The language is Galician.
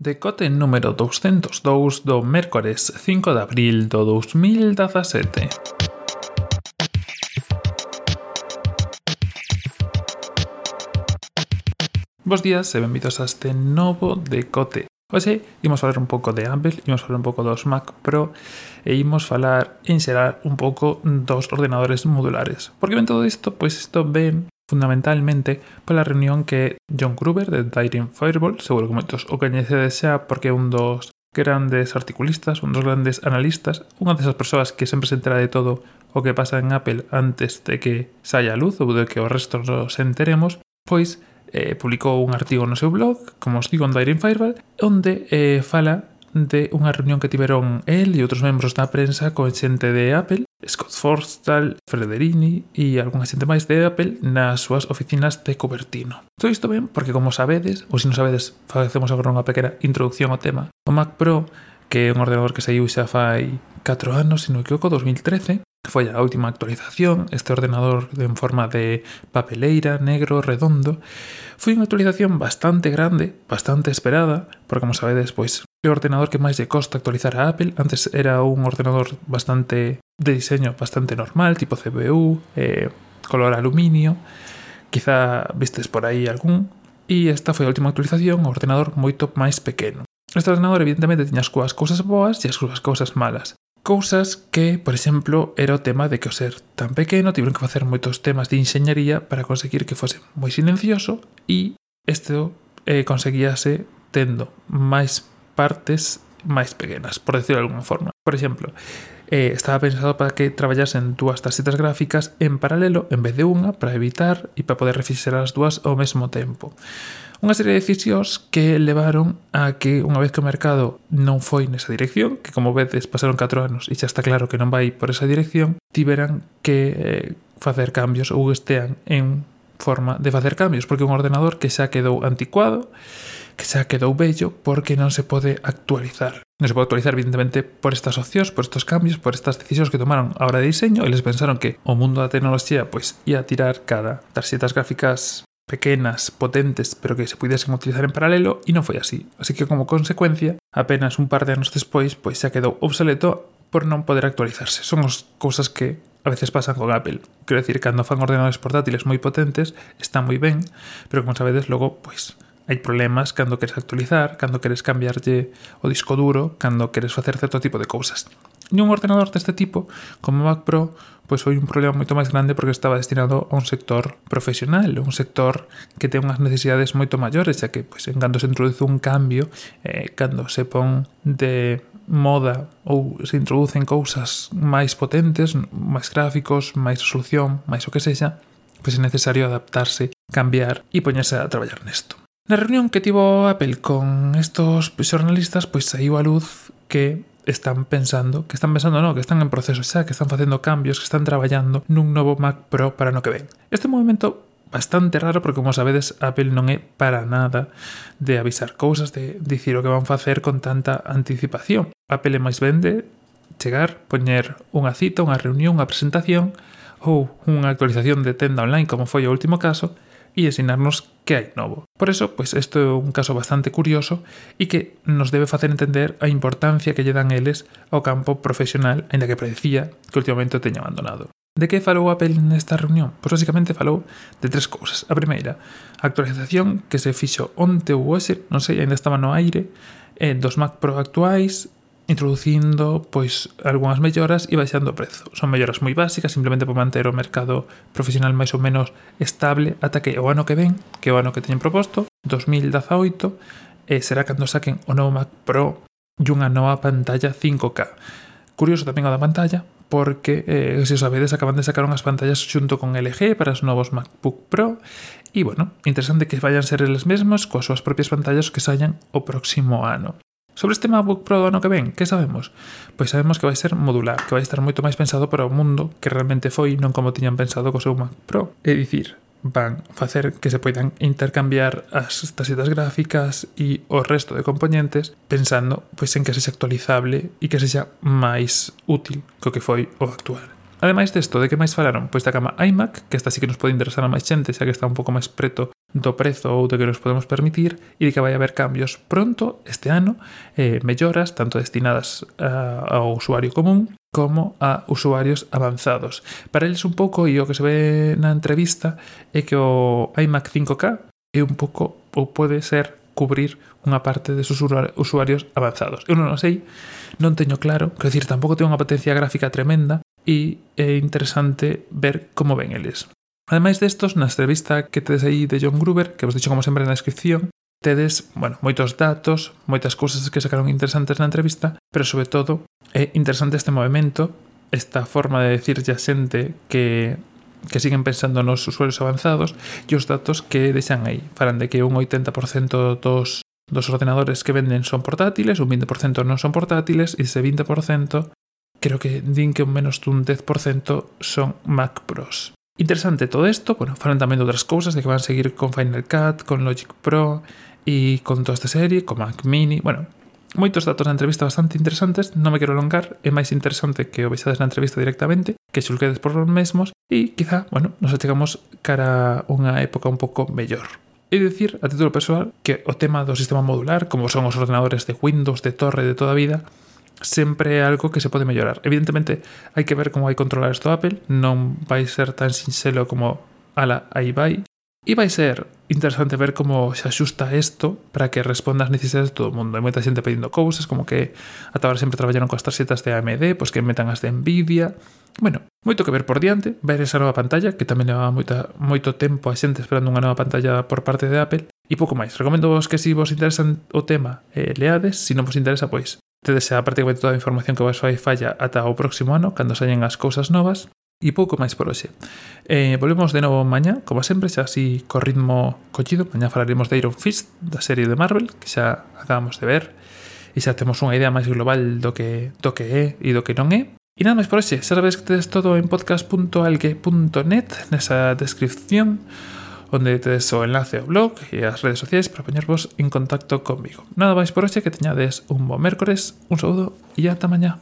Decote número 202 do mércores 5 de abril do 2017. Bos días e benvidos a este novo decote. Hoxe imos falar un pouco de Apple, imos falar un pouco dos Mac Pro e imos falar en xeral un pouco dos ordenadores modulares. Por que ven todo isto? Pois isto ven fundamentalmente pola reunión que John Gruber de Daring Fireball, seguro que moitos o coñecedes xa porque é un dos grandes articulistas, un dos grandes analistas, unha desas persoas que sempre se entera de todo o que pasa en Apple antes de que saia a luz ou de que o resto nos enteremos, pois eh, publicou un artigo no seu blog, como os digo, en Daring Fireball, onde eh, fala de unha reunión que tiveron el e outros membros da prensa con xente de Apple, Scott Forstall, Frederini e algunha xente máis de Apple nas súas oficinas de Cupertino. Todo isto ben porque, como sabedes, ou se non sabedes, facemos agora unha pequena introducción ao tema. O Mac Pro, que é un ordenador que saiu xa fai 4 anos, se non equivoco, 2013, que foi a última actualización, este ordenador en forma de papeleira, negro, redondo, foi unha actualización bastante grande, bastante esperada, porque como sabedes, pois é o ordenador que máis lle costa actualizar a Apple. Antes era un ordenador bastante de diseño bastante normal, tipo CPU, eh, color aluminio, quizá vistes por aí algún. E esta foi a última actualización, o ordenador moito máis pequeno. Este ordenador evidentemente tiña as súas cousas boas e as súas cousas malas. Cousas que, por exemplo, era o tema de que o ser tan pequeno tiveron que facer moitos temas de enxeñaría para conseguir que fose moi silencioso e isto eh, conseguíase tendo máis partes máis pequenas, por decirlo de alguna forma. Por exemplo, eh, estaba pensado para que traballasen dúas tarxetas gráficas en paralelo en vez de unha para evitar e para poder refixerar as dúas ao mesmo tempo. Unha serie de decisións que levaron a que unha vez que o mercado non foi nesa dirección, que como vedes pasaron 4 anos e xa está claro que non vai por esa dirección, tiveran que eh, facer cambios ou estean en forma de facer cambios, porque un ordenador que xa quedou anticuado, que xa quedou bello, porque non se pode actualizar. Non se pode actualizar, evidentemente, por estas opcións, por estos cambios, por estas decisións que tomaron a hora de diseño, eles pensaron que o mundo da tecnoloxía pois ia tirar cada tarxetas gráficas pequenas, potentes, pero que se pudesen utilizar en paralelo, e non foi así. Así que, como consecuencia, apenas un par de anos despois, pois xa quedou obsoleto por non poder actualizarse. Son as cousas que a veces pasan con Apple. Quero decir, cando fan ordenadores portátiles moi potentes, está moi ben, pero como sabedes, logo, pois, hai problemas cando queres actualizar, cando queres cambiarlle o disco duro, cando queres facer certo tipo de cousas. E un ordenador deste tipo, como Mac Pro, pois foi un problema moito máis grande porque estaba destinado a un sector profesional, un sector que ten unhas necesidades moito maiores, xa que pois, en cando se introduce un cambio, eh, cando se pon de moda ou se introducen cousas máis potentes, máis gráficos, máis resolución, máis o que sexa, pois é necesario adaptarse, cambiar e poñerse a traballar nesto. Na reunión que tivo Apple con estos xornalistas, pois saiu a luz que están pensando, que están pensando no, que están en proceso xa, que están facendo cambios, que están traballando nun novo Mac Pro para no que ven. Este movimento bastante raro porque como sabedes Apple non é para nada de avisar cousas, de dicir o que van facer con tanta anticipación. Apple é máis vende chegar, poñer unha cita, unha reunión, unha presentación ou unha actualización de tenda online como foi o último caso e ensinarnos que hai novo. Por eso, pois pues, isto é un caso bastante curioso e que nos debe facer entender a importancia que lle dan eles ao campo profesional, aínda que parecía que últimamente o teña abandonado. De que falou Apple nesta reunión? Pois basicamente falou de tres cousas. A primeira, a actualización que se fixo onte ou hoxe, non sei, aínda estaba no aire, eh, dos Mac Pro actuais, introducindo pois algunhas melloras e baixando o prezo. Son melloras moi básicas, simplemente para manter o mercado profesional máis ou menos estable ata que o ano que ven, que é o ano que teñen proposto, 2018, eh, será cando saquen o novo Mac Pro e unha nova pantalla 5K. Curioso tamén o da pantalla, porque, eh, se os sabedes, acaban de sacar unhas pantallas xunto con LG para os novos MacBook Pro e, bueno, interesante que vayan ser eles mesmos coas súas propias pantallas que saian o próximo ano. Sobre este MacBook Pro do ano que ven, que sabemos? Pois sabemos que vai ser modular, que vai estar moito máis pensado para o mundo que realmente foi non como tiñan pensado co seu Mac Pro. É dicir, van facer que se poidan intercambiar as tarxetas gráficas e o resto de componentes pensando pois en que sexa actualizable e que sexa máis útil co que foi o actual. Ademais desto, de que máis falaron? Pois da cama iMac, que esta sí que nos pode interesar a máis xente, xa que está un pouco máis preto do prezo ou do que nos podemos permitir e de que vai haber cambios pronto este ano, eh, melloras tanto destinadas a, ao usuario común como a usuarios avanzados. Para eles un pouco, e o que se ve na entrevista, é que o iMac 5K é un pouco, ou pode ser, cubrir unha parte desos usuarios avanzados. Eu non o sei, non teño claro, quero dicir, tampouco ten unha potencia gráfica tremenda, e é interesante ver como ven eles. Ademais destos, na entrevista que tedes aí de John Gruber, que vos dixo como sempre na descripción, tedes, bueno, moitos datos, moitas cousas que sacaron interesantes na entrevista, pero sobre todo é interesante este movimento, esta forma de decirlle a xente que que siguen pensando nos usuarios avanzados e os datos que deixan aí. Falan de que un 80% dos dos ordenadores que venden son portátiles, un 20% non son portátiles e ese 20% creo que din que un menos dun 10% son Mac Pros. Interesante todo isto, bueno, falan tamén de outras cousas, de que van a seguir con Final Cut, con Logic Pro e con toda esta serie, con Mac Mini, bueno, moitos datos da entrevista bastante interesantes, non me quero alongar, é máis interesante que o vexades na entrevista directamente, que xulquedes por vos mesmos e quizá, bueno, nos achegamos cara a unha época un pouco mellor. E dicir, a título persoal, que o tema do sistema modular, como son os ordenadores de Windows, de Torre, de toda a vida, sempre é algo que se pode mellorar. Evidentemente, hai que ver como vai controlar isto Apple, non vai ser tan sinxelo como ala, aí vai. E vai ser interesante ver como se axusta isto para que responda ás necesidades de todo o mundo. Hai moita xente pedindo cousas, como que ata ahora sempre traballaron coas tarxetas de AMD, pois que metan as de Nvidia. Bueno, moito que ver por diante, ver esa nova pantalla, que tamén levaba moita, moito tempo a xente esperando unha nova pantalla por parte de Apple, e pouco máis. Recomendo vos que se si vos interesa o tema, eh, leades, se si non vos interesa, pois Tedes xa prácticamente toda a información que vos fai falla ata o próximo ano, cando saien as cousas novas, e pouco máis por hoxe. Eh, volvemos de novo mañá, como sempre, xa así co ritmo collido. Mañá falaremos de Iron Fist, da serie de Marvel, que xa acabamos de ver, e xa temos unha idea máis global do que, do que é e do que non é. E nada máis por hoxe, xa sabes que tedes todo en podcast.alge.net nesa descripción onde tedes o enlace ao blog e as redes sociais para poñervos en contacto comigo. Nada máis por hoxe, que teñades un bo mércores, un saúdo e ata mañá.